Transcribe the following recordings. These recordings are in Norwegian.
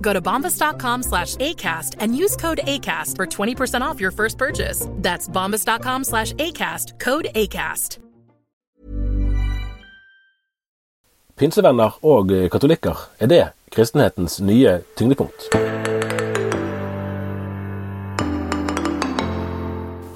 Go to bombas.com slash ACAST and use code ACAST for 20% off your first purchase. That's bombas.com slash ACAST, code ACAST. Pinsevenner og katolikker, er det kristenhetens nye tyngdepunkt?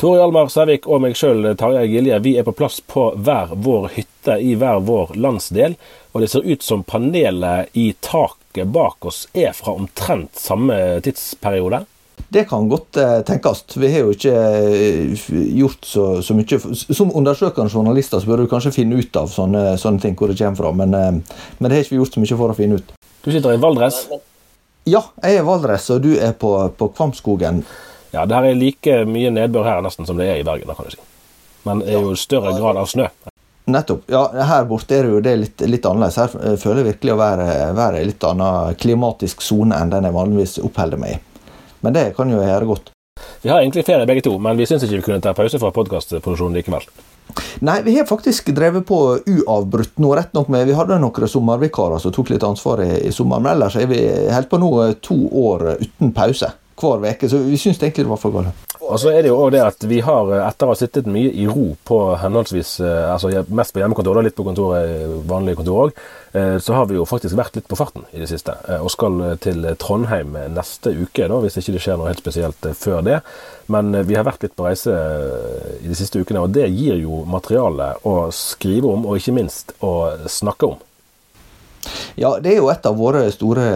Tore Hjalmar Sævik og meg sjøl, Tarjei Gilje, vi er på plass på hver vår hytte i hver vår landsdel. Og det ser ut som panelet i taket bak oss er fra omtrent samme tidsperiode. Det kan godt eh, tenkes. Vi har jo ikke eh, gjort så, så mye Som undersøkende journalister så bør du kanskje finne ut av sånne, sånne ting hvor det kommer fra, men, eh, men, det har ikke vi gjort så mye for å finne ut. Du sitter i Valdres? Ja, jeg er i Valdres, og du er på, på Kvamskogen. Ja, det her er like mye nedbør her nesten som det er i Bergen, da kan du si. Men det er jo større grad av snø. Nettopp. Ja, her borte er det jo det litt, litt annerledes. Her føler jeg virkelig å være, være i litt annen klimatisk sone enn den jeg vanligvis oppholder meg i. Men det kan jo gjøre godt. Vi har egentlig ferie begge to, men vi syns ikke vi kunne ta pause fra podkastproduksjonen likevel. Nei, vi har faktisk drevet på uavbrutt nå, rett nok med Vi hadde noen sommervikarer som tok litt ansvar i, i sommer, men ellers har vi holdt på nå to år uten pause hver uke, så vi syns egentlig det var for galt. Og så er det jo også det at vi har, etter å ha sittet mye i ro på henholdsvis altså Mest på hjemmekontor, da, litt på kontoret, vanlige kontor òg, så har vi jo faktisk vært litt på farten i det siste. Og skal til Trondheim neste uke, da, hvis ikke det skjer noe helt spesielt før det. Men vi har vært litt på reise i de siste ukene, og det gir jo materiale å skrive om, og ikke minst å snakke om. Ja, det er jo et av våre store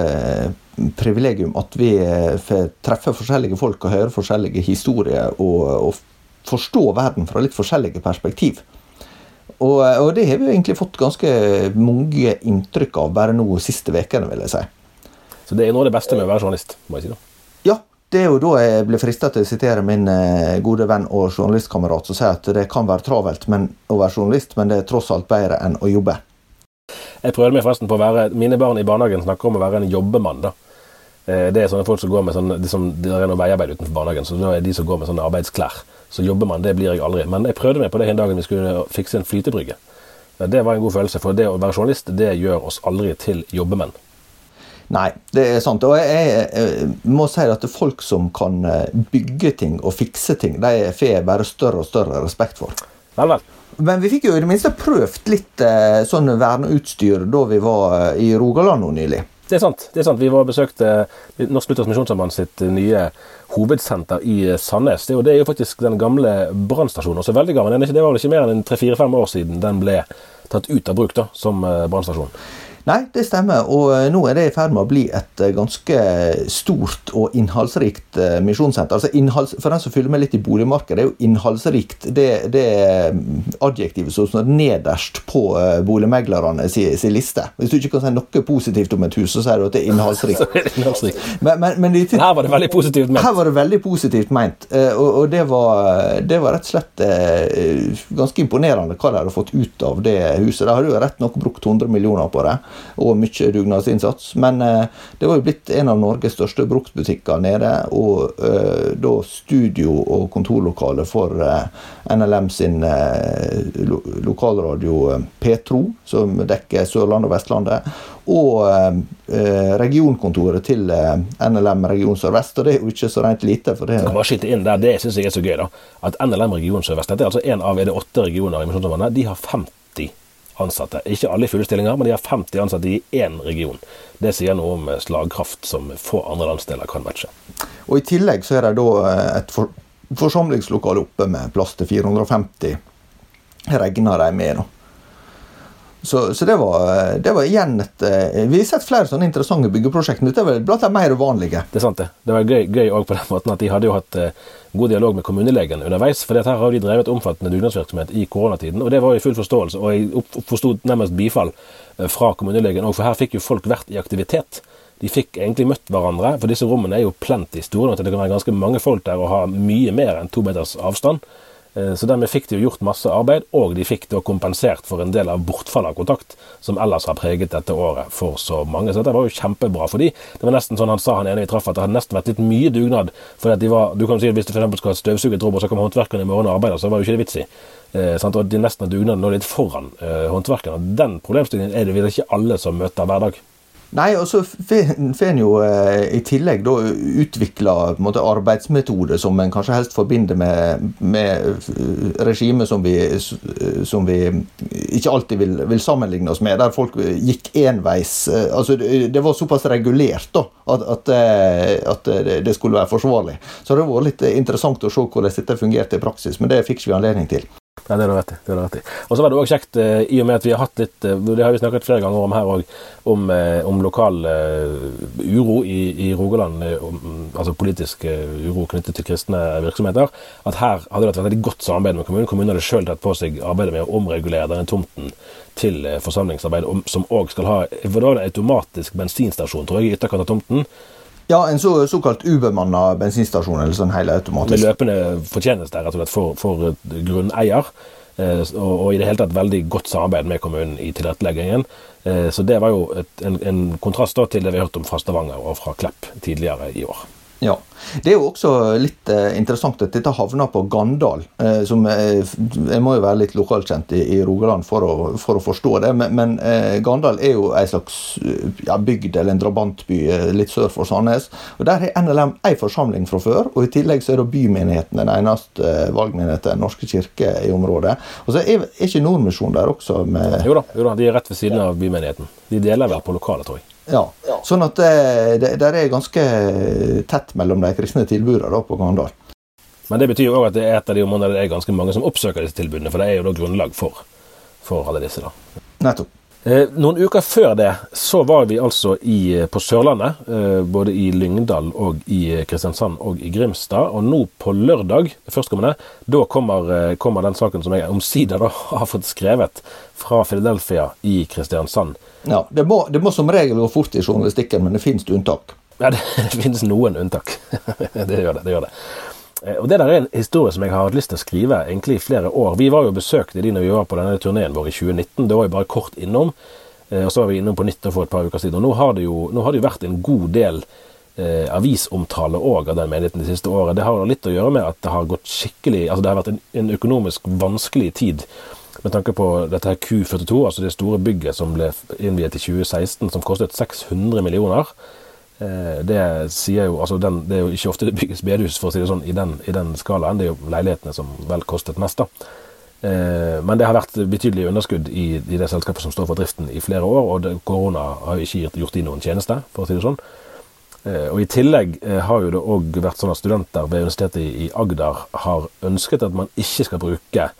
privilegium at vi eh, får treffe forskjellige folk og høre forskjellige historier og, og forstå verden fra litt forskjellige perspektiv. Og, eh, og, det har vi egentlig fått ganske mange inntrykk av bare nå siste ukene, vil jeg si. Så det er noe av det beste med å være journalist, må jeg si da? Ja, det er jo da jeg blir frista til å sitere min eh, gode venn og journalistkamerat som sier at det kan være travelt men, å være journalist, men det er tross alt bedre enn å jobbe. Jeg prøvde meg forresten på å være Mine barn i barnehagen snakker om å være en jobbemann. da. Eh, det er sånne folk som går med sånn, det, det er noe veiarbeid utenfor barnehagen, så nå er de som går med sånne arbeidsklær. Så jobbemann, det blir jeg aldri. Men jeg prøvde meg på det en dag vi skulle fikse en flytebrygge. Det var en god følelse, for det å være journalist det gjør oss aldri til jobbemenn. Nei, det er sant. Og jeg, jeg, må si at folk som kan eh, bygge ting og fikse ting, de får jeg bare større og større respekt for. Vel, vel. Men vi fikk jo i det minste prøvd litt eh, sånn verneutstyr da vi var i Rogaland nå nylig. Det er sant. det er sant. Vi var besøkte Norsk Luthers Misjonssamband sitt nye hovedsenter i Sandnes. Det det er jo faktisk den gamle brannstasjonen. Også veldig gammel. Det var vel ikke mer enn tre-fire-fem år siden den ble tatt ut av bruk da, som eh, brannstasjon. Nei, det stemmer. Og eh, nå er det i ferd med å bli et eh, ganske stort og innholdsrikt eh, misjonssenter. Altså innholds, For den som følger med litt i boligmarkedet, det er jo innholdsrikt det, det adjektivet som står nederst på boligmeglerne sin, sin, liste. Hvis du ikke kan si noe positivt om et hus, så sier du at det er innholdsrikt. men, men, men det, her var det veldig positivt ment. Her var det veldig positivt ment. Og, og det, var, det, var, rett og slett ganske imponerende hva de hadde fått ut av det huset. De hadde jo rett nok brukt 100 millioner på det. Og mye dugnadsinnsats. Men det var jo blitt en av Norges største bruktbutikker nede, og da studio- og kontorlokale for NLM sin lokalradio Petro, som dekker Sørlandet og Vestlandet og eh, regionkontoret til eh, NLM Region Sør-Vest. Og det er jo ikke så rent lite. for det. Bare skyte inn der, Det syns jeg er så gøy, da. At NLM Region Sør-Vest, dette er altså en av er det åtte regioner i Misjonssambandet, de har 50 ansatte. Ikke alle i fulle stillinger, men de har 50 ansatte i én region. Det sier noe om slagkraft som få andre landsdeler kan matche. Og I tillegg så er det da eh, et for forsamlingslokale oppe med plass til 450. Regner de med, da. Så, så det, var, det, var, igjen et eh, Vi har sett flere sånne interessante byggeprosjekter. Dette er blant de mer uvanlige. Det er sant, det. Det var gøy, gøy også på den måten at de hadde jo hatt eh, god dialog med kommunelegen underveis. For her har de drevet omfattende dugnadsvirksomhet i koronatiden, og det var i full forståelse. Og jeg forsto nærmest bifall eh, fra kommunelegen òg, for her fikk jo folk vært i aktivitet. De fikk egentlig møtt hverandre, for disse rommene er jo plenty store. Det kan være ganske mange folk der og ha mye mer enn to meters avstand. Eh, så dermed fikk de jo gjort masse arbeid, og de fikk da kompensert for en del av bortfallet av kontakt som ellers har preget dette året for så mange. Så dette var jo kjempebra for de. Det var nesten sånn han sa han ene vi traff, at det hadde nesten vært litt mye dugnad. For de var, du kan si at hvis du f.eks. skal ha støvsuget rom, og så kommer håndverkerne i morgen og arbeider, så var jo ikke det vits i. Eh, og de nesten har dugnaden nå litt foran eh, håndverkerne. Den problemstillingen er det vel ikke alle som møter hver dag. Nei, og så får en jo eh, i tillegg da utvikla arbeidsmetoder som en kanskje helst forbinder med, med regimet som vi, som vi ikke alltid vil, vil, sammenligne oss med, der folk gikk enveis. Eh, altså, det var såpass regulert da, at, at, eh, at det skulle være forsvarlig. Så det har vært litt interessant å se hvordan dette fungerte i praksis, men det fikk vi anledning til. Ja, det har rett det har rett. Og så var det òg kjekt, eh, i og med at vi har hatt litt eh, Det har vi snakket flere ganger om her òg, om, eh, om, lokal uro i, i Rogaland. Altså politisk uro knyttet til kristne virksomheter. At her hadde det vært veldig godt samarbeid med kommunen. Kommunen hadde sjøl tatt på seg arbeidet med å omregulere denne tomten til forsamlingsarbeid, som òg skal ha For da var det automatisk bensinstasjon, tror jeg, i ytterkant av tomten. Ja, en så, såkalt ubemanna bensinstasjon. eller sånn hele automatisk. Med løpende fortjeneste rett og slett for, for grunneier. Eh, og, og, i det hele tatt veldig godt samarbeid med kommunen i tilretteleggingen. Eh, så det var jo et, en, en, kontrast da til det vi har hørt om fra Stavanger og fra Klepp tidligere i år. Ja. Det er jo også litt eh, interessant at dette havna på Gandal. Eh, som eh, Jeg må jo være litt lokalkjent i, i Rogaland for å, for å, forstå det, men, men Gandal er jo ei slags ja, bygd eller en drabantby litt sør for Sandnes. og Der har NLM ei forsamling fra før, og i tillegg så er da bymenigheten den eneste valgmenigheten Den norske kirke i området. Og så er, er ikke Nordmisjon der også? Med... Jo da, jo da, de er rett ved siden av bymenigheten. De deler vel på lokalet, tror jeg. Ja. Sånn at det, det, det, er ganske tett mellom de kristne tilbudene på Gandal. Men det betyr jo òg at det er et av de områdene der det er ganske mange som oppsøker disse tilbudene, for det er jo da grunnlag for, for alle disse. da. Nettopp. Eh, noen uker før det så var vi altså i, eh, på Sørlandet, eh, både i Lyngdal og i Kristiansand og i Grimstad. Og nå på lørdag, førstkommende, da kommer, kommer den saken som jeg omsider har fått skrevet fra Philadelphia i Kristiansand. Ja, det må, det må, som regel gå fort i journalistikken, men det finnes unntak. Ja, det, det finnes noen unntak. det gjør det. det gjør det. Eh, og Det der er en historie som jeg har hatt lyst til å skrive egentlig i flere år. Vi var jo besøkte de når vi var på denne turneen vår i 2019. Det var jo bare kort innom. Eh, og så var vi innom på nytt for et par uker siden. Og nå har det jo, har det jo vært en god del eh, avisomtale òg av den menigheten det siste året. Det har litt å gjøre med at det har gått skikkelig Altså det har vært en, en økonomisk vanskelig tid med tanke på dette her Q42, altså det store bygget som ble innviet i 2016, som kostet 600 millioner. Eh, det sier jo, altså den, det er jo ikke ofte det bygges bedehus for å si det sånn, i den, i den skalaen. Det er jo leilighetene som vel kostet mest. da. Eh, men det har vært betydelig underskudd i, i, det selskapet som står for driften i flere år, og det, korona har jo ikke gjort de noen tjeneste, for å si det sånn. Eh, og I tillegg har jo det òg vært sånn at studenter ved Universitetet i Agder har ønsket at man ikke skal bruke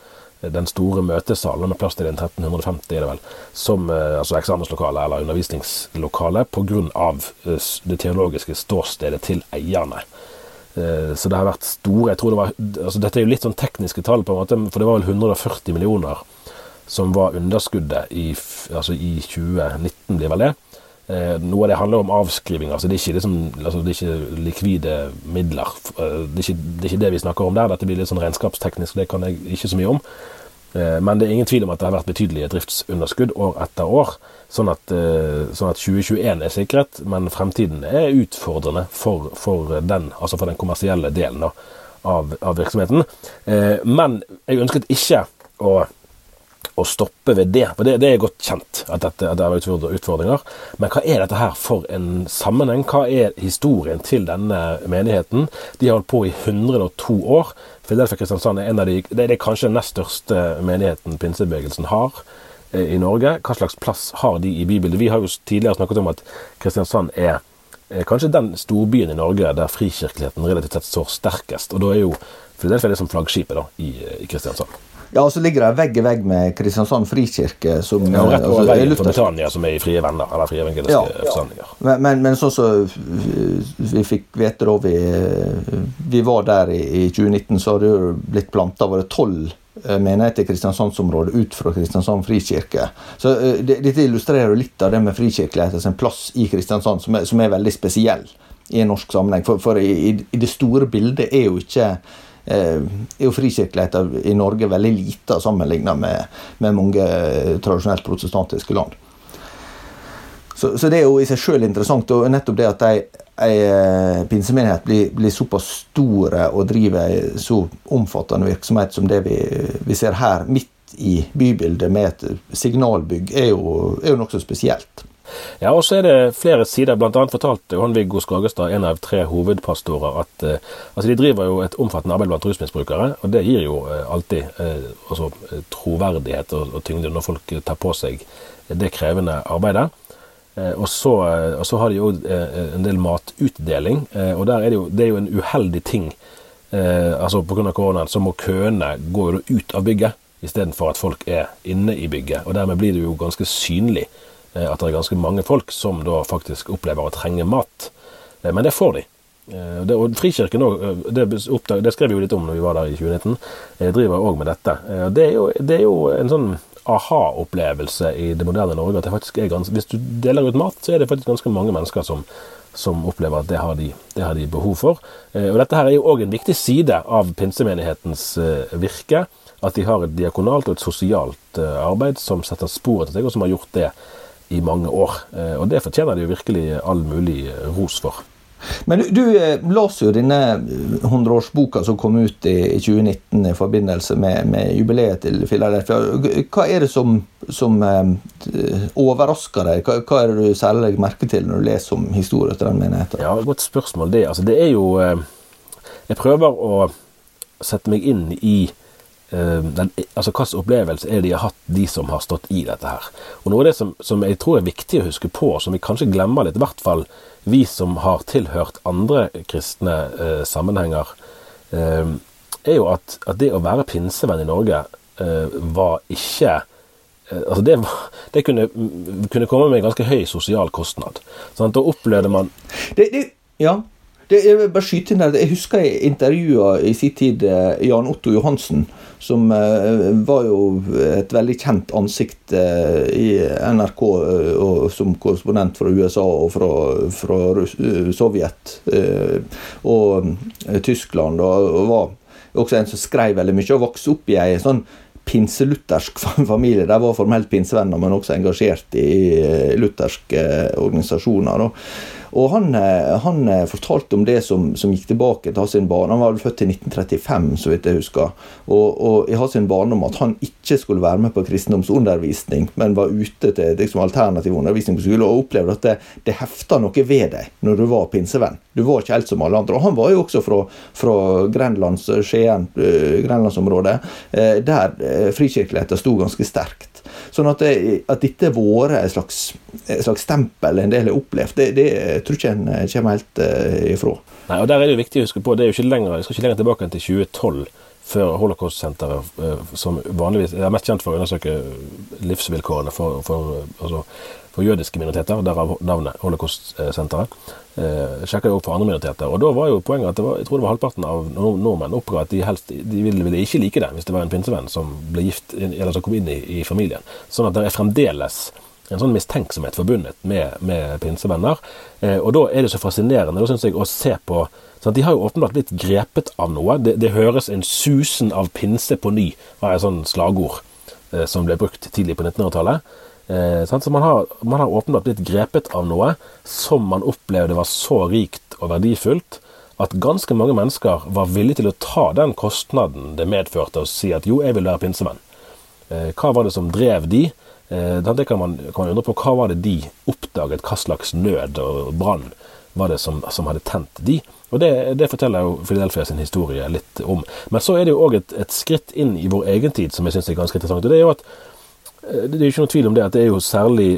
den store møtesalen med plass til 1350 er det vel, som eh, altså eksamenslokale eller undervisningslokale pga. Eh, det teologiske ståstedet til eierne. Eh, så det har vært store jeg tror det var, altså Dette er jo litt sånn tekniske tall, på en måte, for det var vel 140 millioner som var underskuddet i, altså i 2019, blir vel det. Noe av det handler om avskriving. altså Det er liksom, altså det er ikke likvide midler. Det er ikke, det er ikke, det vi snakker om der. Dette blir litt sånn regnskapsteknisk, det kan jeg ikke så mye om. Eh, men det er ingen tvil om at det har vært betydelige driftsunderskudd år etter år. Sånn at, eh, sånn at 2021 er sikret, men fremtiden er utfordrende for, for den, altså for den kommersielle delen av, av virksomheten. Eh, men jeg ønsket ikke å å stoppe ved det. For det, det er godt kjent at, dette, at det er utfordringer. Men hva er dette her for en sammenheng? Hva er historien til denne menigheten? De har holdt på i 102 år. Filadelfia Kristiansand er en av de, det er kanskje den nest største menigheten pinsebevegelsen har eh, i Norge. Hva slags plass har de i Bibelen? Vi har jo tidligere snakket om at Kristiansand er kanskje den storbyen i Norge der frikirkeligheten relativt sett står sterkest. Og da er jo Filadelfia det som flaggskipet da, i, i Kristiansand. Ja, og så ligger det vegg i vegg med Kristiansand frikirke. Som, ja, rett over altså, veien for Betania, som er i Frie Venner, eller Frie evangeliske ja, forsamlinger. Men, men, men, sånn som så vi fikk vite da vi, vi var der i, i 2019, så har det jo blitt planta var det tolv eh, menigheter i Kristiansandsområdet ut fra Kristiansand frikirke. Så uh, Dette illustrerer jo litt av det med frikirkelighetens plass i Kristiansand, som er, som er veldig spesiell i en norsk sammenheng. For, for i, i, det store bildet er jo ikke Eh, er jo frikirkeligheten i Norge veldig lite sammenlignet med, med mange eh, tradisjonelt protestantiske land. Så, så, det er jo i seg sjøl interessant. Og nettopp det at ei, ei eh, pinsemenighet blir, blir, såpass store og driver ei så omfattende virksomhet som det vi, vi, ser her, midt i bybildet med et signalbygg, er jo, er jo nokså spesielt. Ja, og så er det flere sider. Blant annet fortalte Johan-Viggo Skagestad, en av tre hovedpastorer, at eh, altså de driver jo et omfattende arbeid blant rusmisbrukere. Og det gir jo eh, alltid eh, altså, troverdighet og, og, tyngde når folk tar på seg det krevende arbeidet. Og så, og så, har de jo en del matutdeling, og der er det, jo, det er jo en uheldig ting. altså Pga. koronaen så må køene gå ut av bygget istedenfor at folk er inne i bygget. og Dermed blir det jo ganske synlig Eh, at det er ganske mange folk som da faktisk opplever å trenge mat. Eh, men det får de. Eh, og Frikirken også, det, det, skrev vi jo litt om når vi var der i 2019, driver òg med dette. Det er, jo, det er jo en sånn aha-opplevelse i det moderne Norge. at det faktisk er ganske, Hvis du deler ut mat, så er det faktisk ganske mange mennesker som, som opplever at det har, de, det har, de, behov for. Og Dette her er jo òg en viktig side av pinsemenighetens virke. At de har et diakonalt og et sosialt arbeid som setter spor etter seg, og som har gjort det i mange år. Eh, og det fortjener de virkelig all mulig eh, ros for. Men du, du eh, las jo denne 100-årsboka som kom ut i, 2019 i forbindelse med, med jubileet til Philadelphia. Hva er det som, som overrasker deg? Hva, hva, er det du særlig legger merke til når du leser om historien til den menigheten? Ja, Godt spørsmål, det. Altså, det er jo Jeg prøver å sette meg inn i den, altså Hvilken opplevelse er det de har hatt, de som har stått i dette her. Og Noe av det som, som, jeg tror er viktig å huske på, som vi kanskje glemmer litt, i hvert fall vi som har tilhørt andre kristne eh, sammenhenger, eh, er jo at, at, det å være pinsevenn i Norge eh, var ikke eh, Altså det, det kunne, kunne, komme med en ganske høy sosial kostnad. Sånn, da opplevde man det, det, Ja, det, jeg bare skyte inn her. Jeg husker jeg intervjua i sin tid eh, Jan Otto Johansen, som uh, var jo et veldig kjent ansikt uh, i NRK og som korrespondent fra USA og fra, fra Sovjet og Tyskland. Og, og, var også en som skrev veldig mye og vokste opp i ei sånn pinseluthersk familie. De var formelt pinsevenner, men også engasjert i lutherske organisasjoner. Og, han, eh, han, eh, fortalte om det som, som gikk tilbake til sin barn. Han var vel født i 1935, så vidt jeg husker. Og, og i sin barndom at han ikke skulle være med på kristendomsundervisning, men var ute til liksom, alternativ undervisning på skole, og opplevde at det, det hefta noe ved deg når du var pinsevenn. Du var ikke helt som alle andre. Og han var jo også fra, fra Grenlands, Skien, uh, grenlandsområdet, der frikirkeligheten sto ganske sterkt. Sånn at, det, at dette har vært et slags, slags, stempel en del har opplevd, det, det tror ikke en kommer helt uh, ifra. Nei, og Der er det jo viktig å huske på, det er jo ikke lenger, jeg skal ikke lenger tilbake enn til 2012 før Holocaust-senteret, uh, som vanligvis er mest kjent for å undersøke livsvilkårene for, for, altså, for jødiske minoriteter, derav navnet Holocaust-senteret. Eh, sjekka opp for andre minoriteter. Og da var jo poenget at var, jeg tror det var halvparten av nordmenn oppga at de helst de ville, ville, ikke like det hvis det var en pinsevenn som ble gift, eller som kom inn i, i familien. Sånn at det er fremdeles en sånn mistenksomhet forbundet med, med pinsevenner. Eh, og da er det så fascinerende da synes jeg, å se på sånn De har jo åpenbart blitt grepet av noe. Det, det høres en susen av pinse på ny, var et sånn slagord eh, som ble brukt tidlig på 1900-tallet. Eh, så man har, man har, åpenbart blitt grepet av noe som man opplevde var så rikt og verdifullt at ganske mange mennesker var villige til å ta den kostnaden det medførte å si at jo, jeg vil være pinsevenn. Eh, hva var det som drev de? Eh, det kan man, kan man undre på. Hva var det de oppdaget? Hva slags nød og brann var det som, som hadde tent de? Og det, det, forteller jo Philadelphia sin historie litt om. Men så er det jo òg et, et, skritt inn i vår egen tid som jeg syns er ganske interessant. og det er jo at eh, det er jo ikke noe tvil om det at det er jo særlig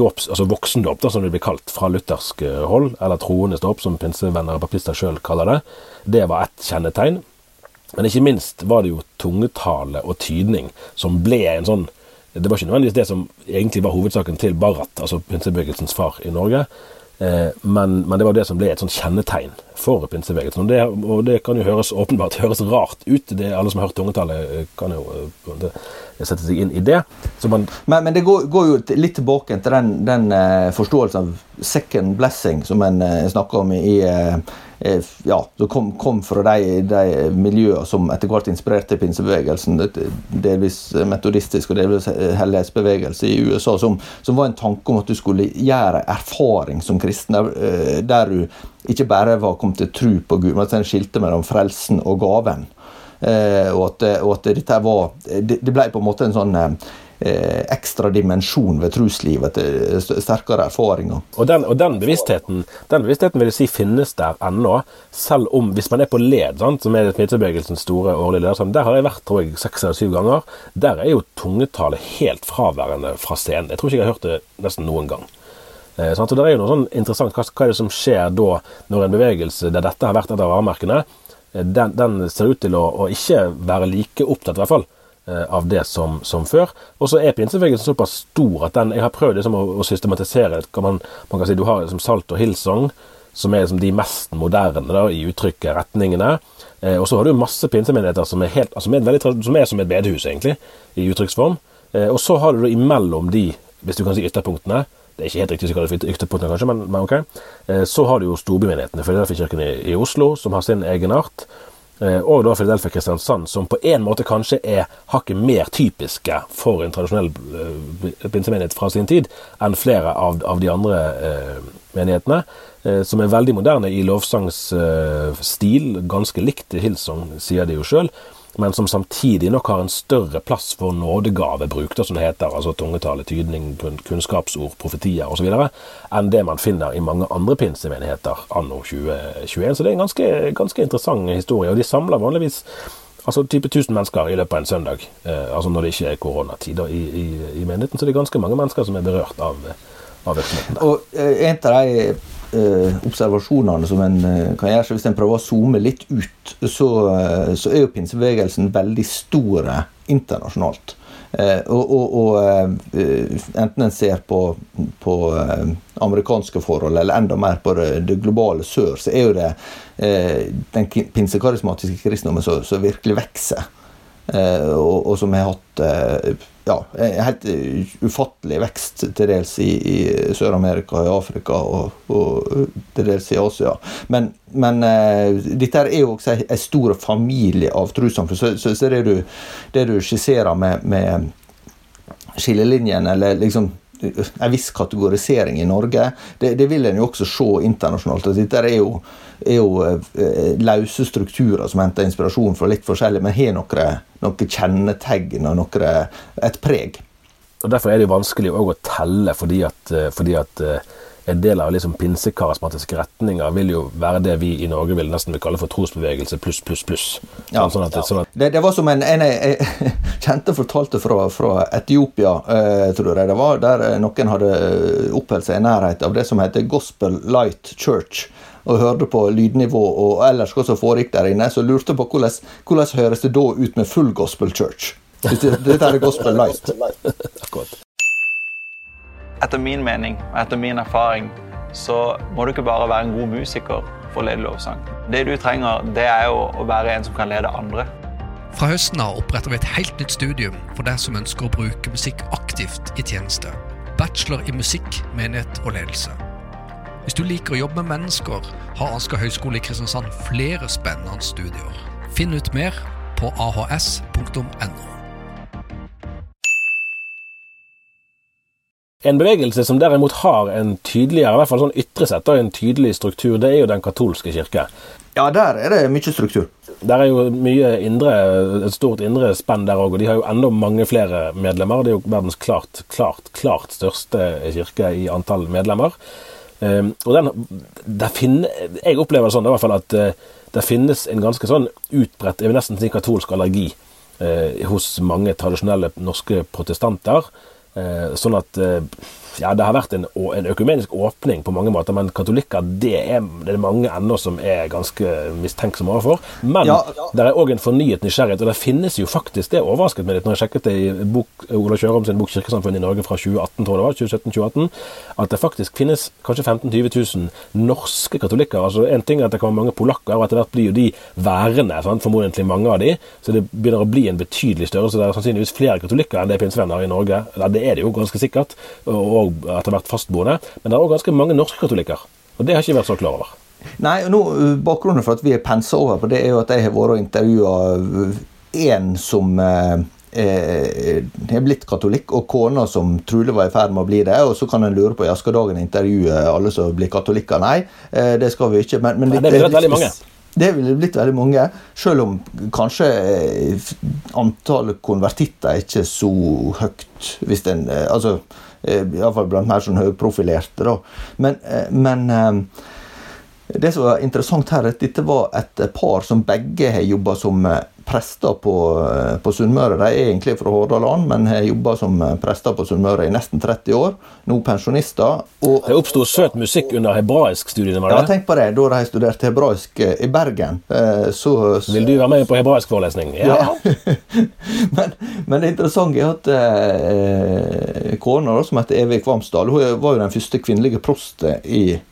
dåps, altså voksendåp, som det blir kalt fra luthersk hold, eller troendes dåp, som pinsevenner og papister sjøl kaller det. Det var ett kjennetegn. Men ikke minst var det jo tungetale og tydning som ble en sånn Det var ikke nødvendigvis det som egentlig var hovedsaken til Barrat, altså pinsebevegelsens far i Norge. Eh, men, men, det var det som ble et sånt kjennetegn for pinsebevegelsen. Og det, og det kan jo høres åpenbart høres rart ut. Det, alle som har hørt tungetallet, eh, kan jo eh, det, sette seg inn i det. Man, men, men, det går, går, jo litt tilbake til den, den uh, forståelsen av second blessing som en uh, snakker om i uh, ja, som kom, kom, fra de, de, miljøene som etter hvert inspirerte pinsebevegelsen. Delvis metodistisk og delvis hellighetsbevegelse i USA, som, som, var en tanke om at du skulle gjøre erfaring som kristen, der du ikke bare var kommet til tro på Gud, men at en skilte mellom frelsen og gaven. Eh, og, at, og at dette var Det, ble på en måte en sånn eh, ekstra dimensjon ved troslivet, sterkere erfaringer. Og den, og den, bevisstheten den bevisstheten vil jeg si finnes der ennå, selv om hvis man er på led, sant, som er smittebevegelsens store årlige ledersamling, der har jeg vært tror jeg, seks eller syv ganger. Der er jo tungetallet helt fraværende fra scenen. Jeg tror ikke jeg har hørt det nesten noen gang. Eh? Og det er jo noe sånn interessant, hva, hva, er det som skjer da, når en bevegelse der dette har vært et av varemerkene, den, den, ser ut til å, å ikke være like opptatt, i hvert fall, Eh, av det som, som før. Og så er pinsebevegelsen såpass stor at den Jeg har prøvd liksom å, å, systematisere man, man, kan si Du har liksom Salt og Hillsong, som er liksom de mest moderne da, i uttrykket, retningene. Eh, og så har du masse pinsemenigheter som er, helt, altså, veldig, som er som et bedehus, egentlig, i uttrykksform. Eh, og så har du da imellom de, hvis du kan si ytterpunktene, det er ikke helt riktig å kalle det ytterpunktene, kanskje, men, men ok. Eh, så har du jo storbymenighetene, Filadelfia-kirken i, i Oslo, som har sin egenart. Eh, og da Filadelfia Kristiansand, som på en måte kanskje er hakket mer typiske for en tradisjonell eh, pinsemenighet fra sin tid enn flere av, av de andre eh, menighetene. Eh, som er veldig moderne i lovsangsstil, eh, ganske likt Hillsong, sier de jo sjøl men som samtidig nok har en større plass for nådegavebruk, som det heter, altså tungetale, tydning, kunnskapsord, profetier osv., enn det man finner i mange andre pinsemenigheter anno 2021. Så det er en ganske, ganske interessant historie. Og de samler vanligvis altså type 1000 mennesker i løpet av en søndag, eh, altså når det ikke er koronatid i, i, i, menigheten. Så det er ganske mange mennesker som er berørt av, av virksomheten. Og eh, en av de observasjonene som en eh, kan gjøre. Så hvis en prøver å zoome litt ut, så, eh, så er jo pinsebevegelsen veldig stor internasjonalt. Eh, og, og, og eh, enten en ser på, på eh, amerikanske forhold, eller enda mer på det globale sør, så er jo det den pinsekarismatiske kristendommen som virkelig vokser. Og, og, som har hatt ja, helt ufattelig vekst til dels i, i Sør-Amerika, i Afrika og, og, til dels i Asia. Men, men dette er jo også en stor familie av trossamfunn. Så, så, så, det, du, det du skisserer med, med skillelinjen, eller liksom en viss kategorisering i Norge. Det, det vil en jo også se internasjonalt. Dette er jo, er jo eh, løse strukturer som henter inspirasjon fra litt forskjellig, men har noen noe kjennetegn og noe, et preg. Og Derfor er det jo vanskelig å telle, fordi at, eh, fordi at eh, en del av liksom pinsekarismatiske retninger vil jo være det vi i Norge vil nesten vil kalle for trosbevegelse pluss, pluss, pluss. Ja, sånn at, sånn at det, det, var som en, en jeg, jeg kjente fortalte fra, fra Etiopia, eh, tror jeg det var, der noen hadde oppholdt seg i nærhet av det som heter Gospel Light Church og hørte på lydnivå og ellers hva som foregikk der inne, så lurte på hvordan, hvordan høres det da ut med full gospel church. Dette er gospel light. Etter min mening og etter min erfaring så må du ikke bare være en god musiker for å lede lovsang. Det du trenger, det er jo å være en som kan lede andre. Fra høsten av oppretter vi et helt nytt studium for deg som ønsker å bruke musikk aktivt i tjeneste. bachelor i musikk, menighet og ledelse. Hvis du liker å jobbe med mennesker, har Asker høgskole i Kristiansand flere spennende studier. Finn ut mer på ahs.no. En bevegelse som derimot har en tydeligere, i hvert fall sånn ytre sett, en tydelig struktur, det er jo den katolske kirke. Ja, der er det mye struktur. Der er jo mye indre, et stort indre spenn der òg, og de har jo enda mange flere medlemmer. Det er jo verdens klart, klart, klart største kirke i antall medlemmer. Um, og den, der finner, Jeg opplever sånn i hvert fall at uh, det finnes en ganske sånn utbredt jeg vil nesten si katolsk allergi uh, hos mange tradisjonelle norske protestanter. Uh, sånn at ja, det har vært en, en, økumenisk åpning på mange måter, men katolikker det er det er mange ennå som er ganske mistenksomme overfor. Men ja, ja. det er òg en fornyet nysgjerrighet, og det finnes jo faktisk Det overrasket meg litt når jeg sjekket det i bok, Ola Kjørom sin bok 'Kirkesamfunn i Norge' fra 2018, tror jeg det var, 2017-2018, at det faktisk finnes kanskje 15 000-20 000 norske katolikker. altså En ting er at det kan være mange polakker, og etter hvert blir jo de værende, sant? formodentlig mange av de, så det begynner å bli en betydelig størrelse. Det er sannsynligvis flere katolikker enn det er pinsevenner i Norge. Ja, det er det jo ganske sikkert. og og etter hvert fastboende. Men det er òg ganske mange norske katolikker. Og det har jeg ikke vært så klar over. Nei, nå, Bakgrunnen for at vi er pensa over på det, er jo at jeg har vært og intervjua en som eh, har blitt katolikk, og kona som trolig var i ferd med å bli det. Og så kan en lure på ja, skal dagen intervjue alle som blir katolikker. Nei, eh, det skal vi ikke. Men, men litt, det ville vært veldig mange. Det ville blitt veldig mange, selv om kanskje eh, antallet konvertitter er ikke så høyt. hvis den, altså Eh, Iallfall blant mer sånn høyprofilerte. Da. Men, eh, men eh, det som var interessant her, er at dette var et par som begge har jobba som prester på, på Sunnmøre. De er egentlig fra Hordaland, men har jobba som prester på Sunnmøre i nesten 30 år. Nå pensjonister. Det oppsto søt musikk under hebraiskstudiene? Ja, tenk på det. Da de studerte hebraisk i Bergen. Så, Vil du være med på hebraiskforelesning? Ja. ja. men, men, det interessante er at eh, kona, som heter Evig Kvamsdal, hun var jo den første kvinnelige prosten i eh,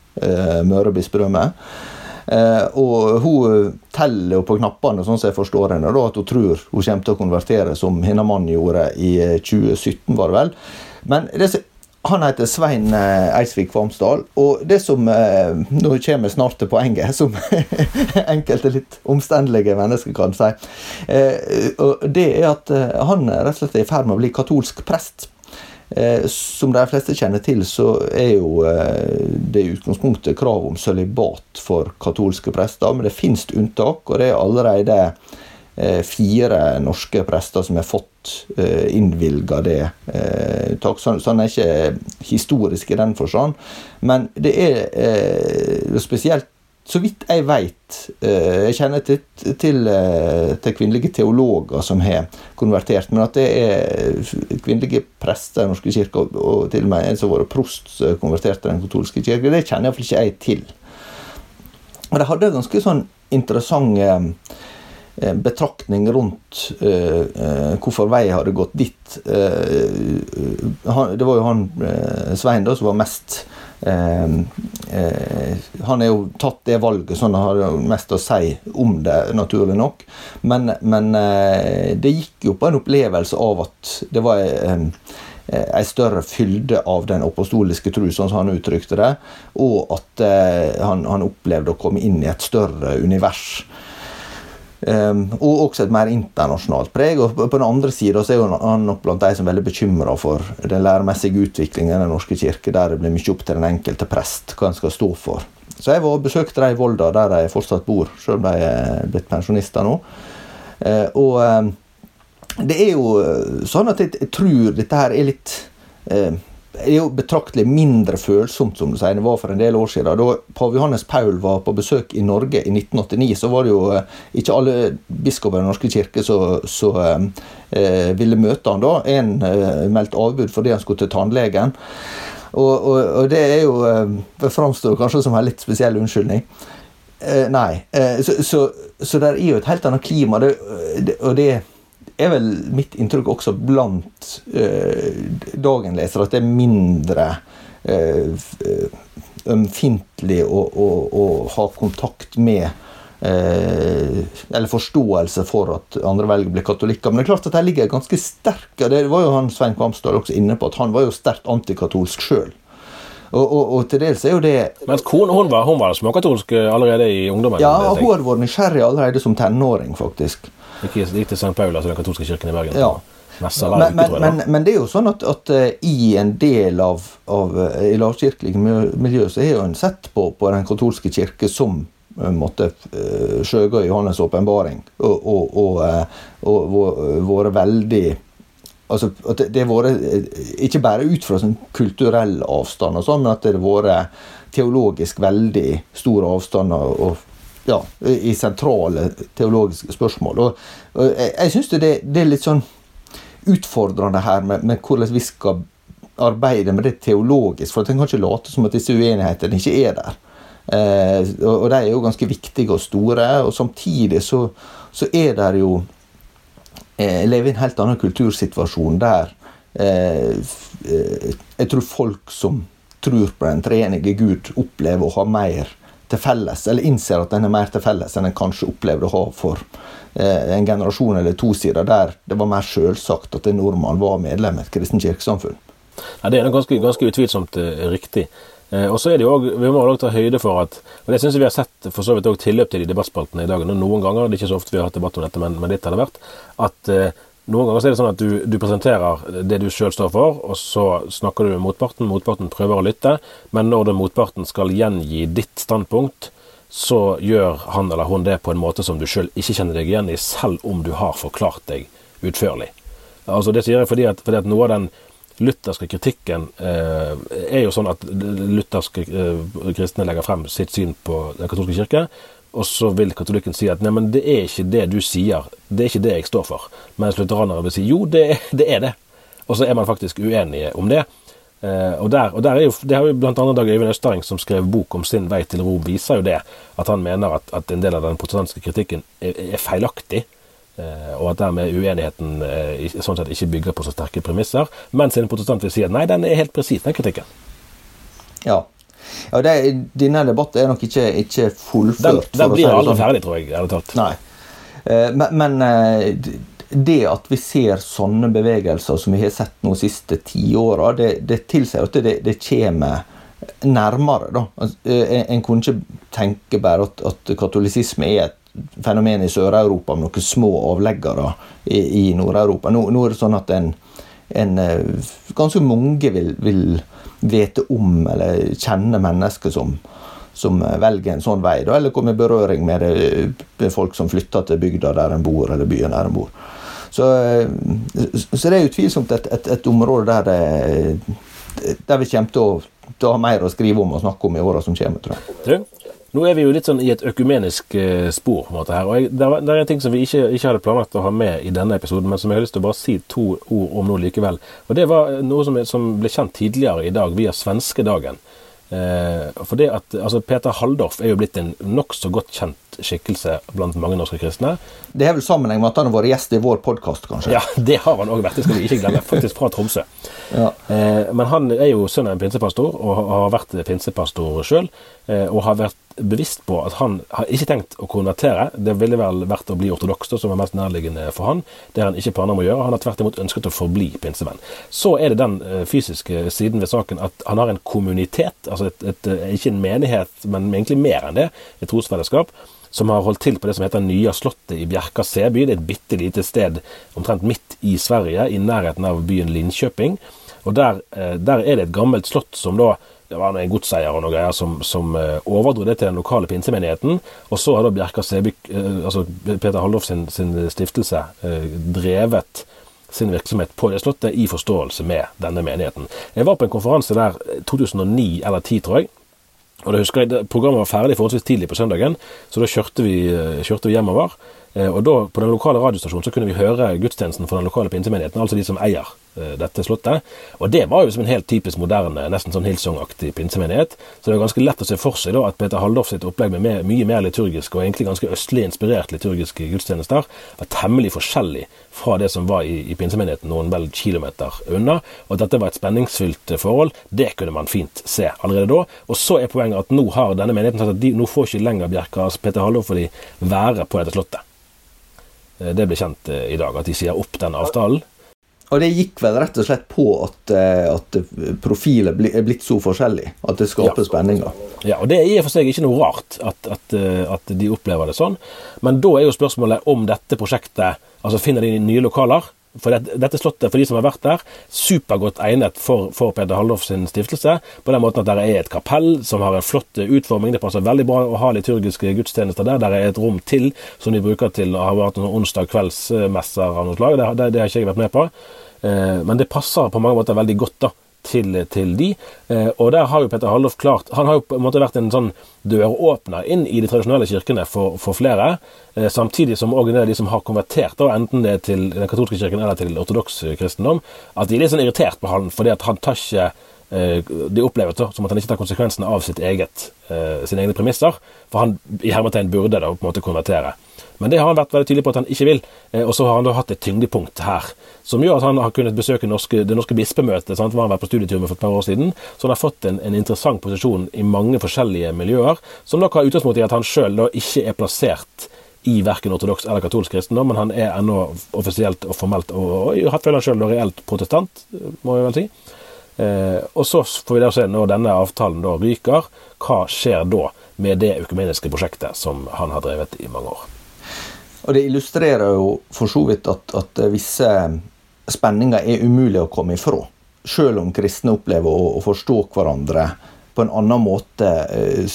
Møre bispedømme. Eh, og hun teller på knappene, sånn som jeg forstår henne, da, at hun tror hun kommer til å konvertere, som Hinnamann mann gjorde i 2017, eh, var det vel. Men det, han heter Svein eh, Eidsvik Kvamsdal. Og det som Nå kommer jeg snart til poenget, som enkelte litt omstendelige mennesker kan si. Det er at han rett og slett er i ferd med å bli katolsk prest. Eh, som de fleste kjenner til, så er jo eh, det i utgangspunktet krav om sølibat for katolske prester. Men det finnes unntak, og det er allerede eh, fire norske prester som har fått innvilga det. Så han er ikke historisk i den forstand. Men det er spesielt så vidt jeg veit eh, Jeg kjenner til, til, eh, til, kvinnelige teologer som har konvertert, men at det er kvinnelige prester i Den norske kirke, og til og med en som har vært prost konvertert til Den katolske kirke, det kjenner iallfall ikke jeg til. Og de hadde ganske sånn interessant eh, betraktning rundt hvorfor vei hadde gått dit. Det var jo han Svein da som var mest Eh, eh, han har jo tatt det valget, så han har jo mest å si om det, naturlig nok. Men, men eh, det gikk jo på en opplevelse av at det var en større fylde av den apostoliske tru, sånn som han uttrykte det, og at han, han opplevde å komme inn i et større univers. Um, og også et mer internasjonalt preg. og På den andre sida er han nok blant de som er veldig bekymra for den læremessige utviklingen i Den norske kirke, der det blir mye opp til den enkelte prest hva han skal stå for. Så jeg var og besøkte dem i Volda, der de fortsatt bor, selv om de er blitt pensjonister nå. Uh, og um, det er jo sånn at jeg, jeg tror dette her er litt uh, er jo betraktelig mindre følsomt som du sier, det var for en del år siden. Da pave Johannes Paul var på besøk i Norge i 1989, så var det jo eh, ikke alle biskoper i Den norske kirke som eh, eh, ville møte han da. En eh, meldte avbud fordi han skulle til tannlegen. Og, og, og det er jo Det eh, framstår kanskje som en litt spesiell unnskyldning. Eh, nei. så, så, så det er jo et helt annet klima. Det, og det er vel mitt inntrykk også blant eh, dagenlesere at det er mindre eh, ømfintlig å, å, å, ha kontakt med eh, Eller forståelse for at andre velger å bli katolikker. Men det er klart at her ligger ganske sterk og Det var jo han Svein Kvamsdal også inne på, at han var jo sterkt antikatolsk sjøl. Og, og, og, til dels er jo det Mens kona hun var, hun var småkatolsk eh, allerede i ungdommen? Ja, hun hadde vært nysgjerrig allerede som tenåring, faktisk. Gikk, til St. Paul, altså den katolske kirken i Bergen? Ja. Men, men, men, men, det er jo sånn at, at uh, i en del av, av uh, i lavkirkelige miljø så har en sett på, på den katolske kirke som uh, måtte skjøge Johannes' åpenbaring, og, og, og, og vært veldig altså at det har vært Ikke bare ut fra sånn kulturell avstand, og sånn, men at det har vært teologisk veldig stor avstand og, ja, i sentrale teologiske spørsmål. Og, og jeg, syns det, det, er litt sånn utfordrende her med, med, hvordan vi skal arbeide med det teologisk. For en kan ikke late som at disse uenighetene ikke er der. Eh, og, og, de er jo ganske viktige og store. Og samtidig så, så er det jo eh, lever i en helt annen kultursituasjon der eh, eh, jeg tror folk som tror på den treenige Gud, opplever å ha mer til felles, eller innser at den er mer til felles enn en kanskje opplevde å ha for eh, en generasjon eller to siden, der det var mer selvsagt at en nordmann var medlem i et kristent kirkesamfunn. Ja, det er ganske, ganske utvilsomt uh, riktig. Eh, og så er det jo også, Vi må også ta høyde for at og Det syns jeg vi har sett for så vidt også tilløp til i debattspaltene i dag. Noen ganger, det er ikke så ofte vi har hatt debatt om dette, men, men litt har det vært. at eh, noen ganger er det sånn at du, du presenterer det du sjøl står for, og så snakker du med motparten. Motparten prøver å lytte, men når den motparten skal gjengi ditt standpunkt, så gjør han eller hun det på en måte som du sjøl ikke kjenner deg igjen i, selv om du har forklart deg utførlig. Altså Det sier jeg fordi at, fordi at noe av den lutherske kritikken eh, er jo sånn at lutherske eh, kristne legger frem sitt syn på Den katolske kirke, og så vil katolikken si at nei, men det er ikke det du sier, det er ikke det jeg står for. Mens lutheranere vil si jo, det, det er det. Og så er man faktisk uenige om det. Eh, og der, og der er jo, Det har jo bl.a. Dag Øyvind Østering, som skrev bok om sin vei til Rom, viser jo det. At han mener at, at en del av den protestantiske kritikken er, er feilaktig. Eh, og at dermed uenigheten eh, sånn sett ikke bygger på så sterke premisser. Mens en protestant vil si at nei, den er helt presis, den kritikken. Ja. Ja det, denne debatten er nok ikke, ikke fullført. Den, den blir aldri sånn. ferdig, tror jeg. ærlig talt. Nei. Eh, men, men, det at vi ser sånne bevegelser som vi har sett de siste ti åra, det, det tilsier at det, det kommer nærmere. da. Altså, en, kunne ikke tenke bare at, at katolisisme er et fenomen i Sør-Europa med noen små avleggere i, i Nord-Europa. Nå, nå, er det sånn at en, en eh, ganske mange vil, vil, vite om eller kjenne mennesker som, som velger en sånn vei, eller kommer i berøring med, det, med folk som flytter til bygda der en bor, eller byen der en bor. Så, eh, så det er utvilsomt et, et, et område der, det, der vi kommer til å, til å, ha mer å skrive om og snakke om i åra som kommer. tror jeg. Nå er vi jo litt sånn i et økumenisk eh, spor. på en måte her, og jeg, det, er ting som vi ikke, ikke, hadde planlagt å ha med i denne episoden, men som jeg har lyst til å bare si to ord om nå likevel. Og Det var noe som, som ble kjent tidligere i dag via svenskedagen. Eh, for det at, altså Peter Halldorf er jo blitt en nokså godt kjent skikkelse blant mange norske kristne. Det har vel sammenheng med at han har vært gjest i vår podkast, kanskje? Ja, det har han òg vært. Det skal vi ikke glemme. Faktisk fra Tromsø. Ja. Eh, men han er jo sønn av en pinsepastor, og har vært pinsepastor sjøl. Eh, og har vært bevisst på at han har ikke tenkt å konvertere. Det ville vel vært å bli ortodoks, som er mest nærliggende for han. Det har han ikke planer om å gjøre. Han har tvert imot ønsket å forbli pinsevenn. Så er det den eh, fysiske siden ved saken at han har en kommunitet, altså et, et, eh, ikke en menighet, men egentlig mer enn det, et trosfellesskap som har holdt til på det som heter Nya Slottet i Bjerka Seby. Det er et bitte lite sted omtrent midt i Sverige, i nærheten av byen Linköping. Og der, der er det et gammelt slott som da det var en godseier og noe greier som, som uh, overdro det til den lokale pinsemenigheten. Og så har da Bjerka Sebik, uh, altså Peter Halldorf sin, sin stiftelse, uh, drevet sin virksomhet på det slottet i forståelse med denne menigheten. Jeg var på en konferanse der 2009 eller 2010, tror jeg. Og det husker jeg, Programmet var ferdig forholdsvis tidlig på søndagen, så da kjørte vi, kjørte vi hjemover. Og da, På den lokale radiostasjonen så kunne vi høre gudstjenesten for den lokale pinsemenigheten, altså de som eier eh, dette slottet. Og det var jo som en helt typisk moderne, nesten sånn Hillsong-aktig pinsemenighet. Så det er ganske lett å se for seg da at Peter Halldorf sitt opplegg med mye mer liturgiske og egentlig ganske østlig inspirert liturgiske gudstjenester var temmelig forskjellig fra det som var i, i pinsemenigheten noen vel kilometer unna. Og at dette var et spenningsfylt forhold, det kunne man fint se allerede da. Og så er poenget at nå har denne menigheten sagt at de, nå får ikke lenger Bjerkas Peter Halldorf og de være på dette slottet. Eh, det ble kjent eh, i dag, at de sier opp den avtalen. Og det gikk vel rett og slett på at, eh, at profiler er blitt så forskjellig at det skaper ja. spenninger. Ja, og det er i og for seg ikke noe rart at, at, at, de opplever det sånn. Men da er jo spørsmålet om dette prosjektet Altså finner de nye lokaler? For det, dette slottet, for de som har vært der, supergodt egnet for, for Peder Halldorf sin stiftelse. På den måten at der er et kapell som har en flott utforming. Det passer veldig bra å ha liturgiske gudstjenester der. Der er et rom til som de bruker til å ha vært noen onsdag kveldsmesser av noe slag. Det, det, det har ikke jeg vært med på. Eh, men det passer på mange måter veldig godt da til, til de. Eh, og der har jo Peter Halldorf klart Han har jo på en måte vært en sånn døråpner inn i de tradisjonelle kirkene for, for flere. Eh, samtidig som òg de som har konvertert, da, enten det er til den katolske kirken eller til ortodoks kristendom, at de er litt sånn irritert på han fordi at han tar ikke eh, de opplever det som at han ikke tar konsekvensene av sitt eget, sine egne premisser. For han i hermetegn burde da på en måte konvertere. Men det har han vært veldig tydelig på at han ikke vil. Eh, og så har han da hatt et tyngdepunkt her, som gjør at han har kunnet besøke norske, det norske bispemøtet. Sant? Var han vært på studietur med for et par år siden. Så han har fått en, en interessant posisjon i mange forskjellige miljøer, som nok har utgangspunkt i at han sjøl ikke er plassert i verken ortodoks eller katolsk kristendom, men han er ennå offisielt og formelt og, og, og føler han sjøl reelt protestant, må vi vel si. Eh, og så får vi da se, når denne avtalen da ryker, hva skjer da med det økumeniske prosjektet som han har drevet i mange år. Og det illustrerer jo for så vidt at, at visse spenninger er umulig å komme ifra. Selv om kristne opplever å, å forstå hverandre på en annen måte eh,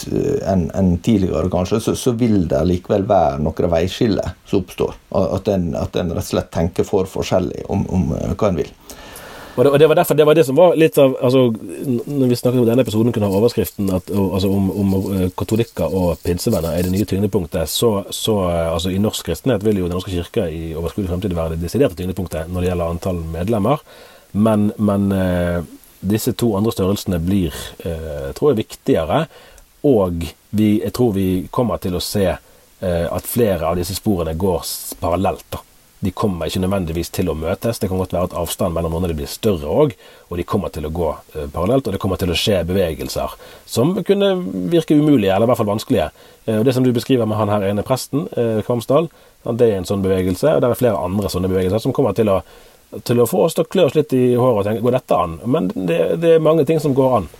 enn en tidligere, kanskje, så, så, vil det likevel være noen veiskiller som oppstår. At en, at en rett og slett tenker for forskjellig om, om eh, hva en vil. Og det, og det, var derfor, det var det som var litt av altså, Når vi snakket om denne episoden kunne ha overskriften at, altså, om, om eh, katolikker og pinsevenner er det nye tyngdepunktet, så, så altså, i norsk kristenhet vil jo Den norske kirke i overskuelig fremtid være det desiderte tyngdepunktet når det gjelder antall medlemmer. Men, men eh, disse to andre størrelsene blir, eh, tror jeg, viktigere. Og vi, jeg tror vi kommer til å se eh, at flere av disse sporene går parallelt. da de kommer ikke nødvendigvis til å møtes. Det kan godt være at avstanden mellom dem blir større òg, og de kommer til å gå eh, parallelt. Og det kommer til å skje bevegelser som kunne virke umulige, eller i hvert fall vanskelige. Eh, Det som du beskriver med han her ene presten, eh, Kvamsdal, det er en sånn bevegelse. Og det er flere andre sånne bevegelser som kommer til å, til å få oss til å klø oss litt i håret og tenke går dette an? Men det, det er mange ting som går an.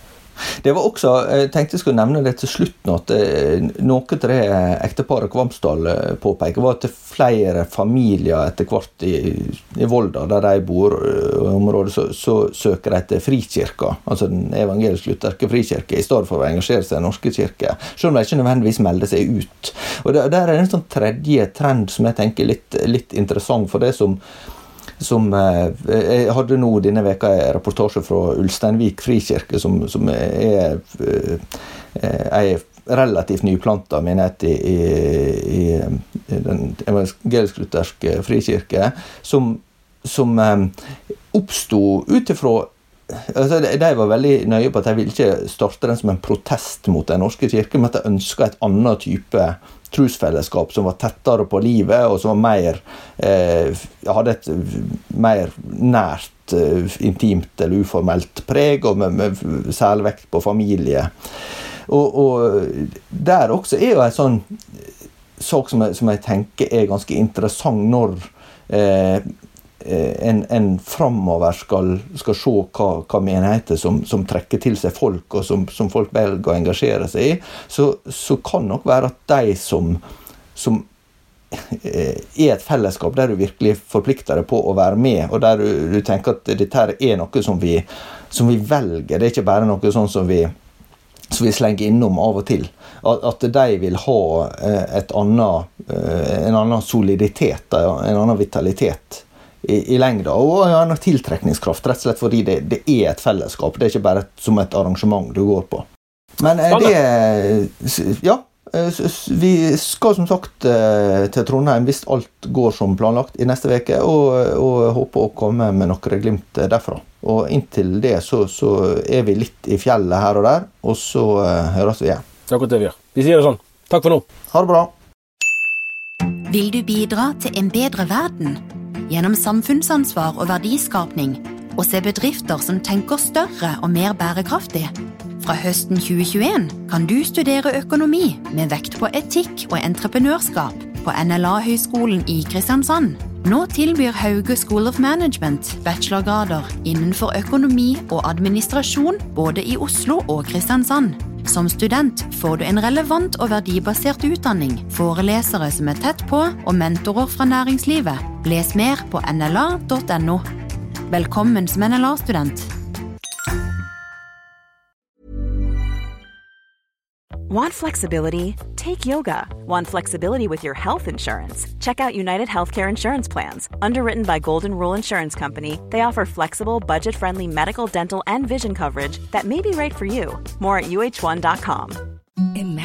Det var også, Jeg tenkte jeg skulle nevne det til slutt nå, at eh, noe av det ekteparet Kvamsdal eh, påpeker, var at det er flere familier etter hvert i, i Volda, der de bor, eh, området, så, så søker de til Frikirka, altså den evangelisk-lutherske frikirke, i stedet for å engasjere seg i Den norske kirke. Selv om de ikke nødvendigvis melder seg ut. Og Der, er er en sånn tredje trend som jeg tenker er litt, litt interessant. for det som som eh, Jeg hadde nå denne veka en reportasje fra Ulsteinvik frikirke, som, som er ei eh, relativt nyplanta menighet i, i, i den evangelisk-lutherske frikirke, som, som eh, oppsto ut ifra altså De var veldig nøye på at de ville ikke starte den som en protest mot Den norske kirke, men at de ønska et annet type trosfellesskap som var tettere på livet, og som var mer eh, hadde et mer nært, eh, intimt eller uformelt preg, og med, med særlig vekt på familie. Og, og, der også er jo en sånn sak som jeg, som jeg tenker er ganske interessant når eh, en, en framover skal, skal, se hva, hva menigheter som, som, trekker til seg folk, og som, som folk velger å engasjere seg i, så, så kan nok være at de som, som eh, er et fellesskap der du virkelig forplikter deg på å være med, og der du, du tenker at dette er noe som vi, som vi velger. Det er ikke bare noe sånn som vi, som vi slenger innom av og til. At, de vil ha eh, et annet, en annen soliditet, en annen vitalitet i, i lengda. Og ja, en tiltrekningskraft, rett og slett fordi det, det, er et fellesskap. Det er ikke bare et, som et arrangement du går på. Men eh, det Ja. eh, vi skal som sagt eh, til Trondheim hvis alt går som planlagt i neste uke, og, og håper å komme med noen glimt derfra. Og inntil det så, så, er vi litt i fjellet her og der, og så høres vi igjen. Det er akkurat det vi gjør. Vi sier det sånn. Takk for nå. Ha det bra. Vil du bidra til en bedre verden? Gjennom samfunnsansvar og verdiskapning, og se bedrifter som tenker større og mer bærekraftig? Fra høsten 2021 kan du studere økonomi med vekt på etikk og entreprenørskap på NLA-høgskolen i Kristiansand. Nå tilbyr Hauge School of Management bachelorgrader innenfor økonomi og administrasjon både i Oslo og Kristiansand. Som student får du en relevant og verdibasert utdanning, forelesere som er tett på, og mentorer fra næringslivet. Les mer på nla.no. Velkommen som NLA-student. Want flexibility? Take yoga. Want flexibility with your health insurance? Check out United Healthcare Insurance Plans. Underwritten by Golden Rule Insurance Company, they offer flexible, budget friendly medical, dental, and vision coverage that may be right for you. More at uh1.com.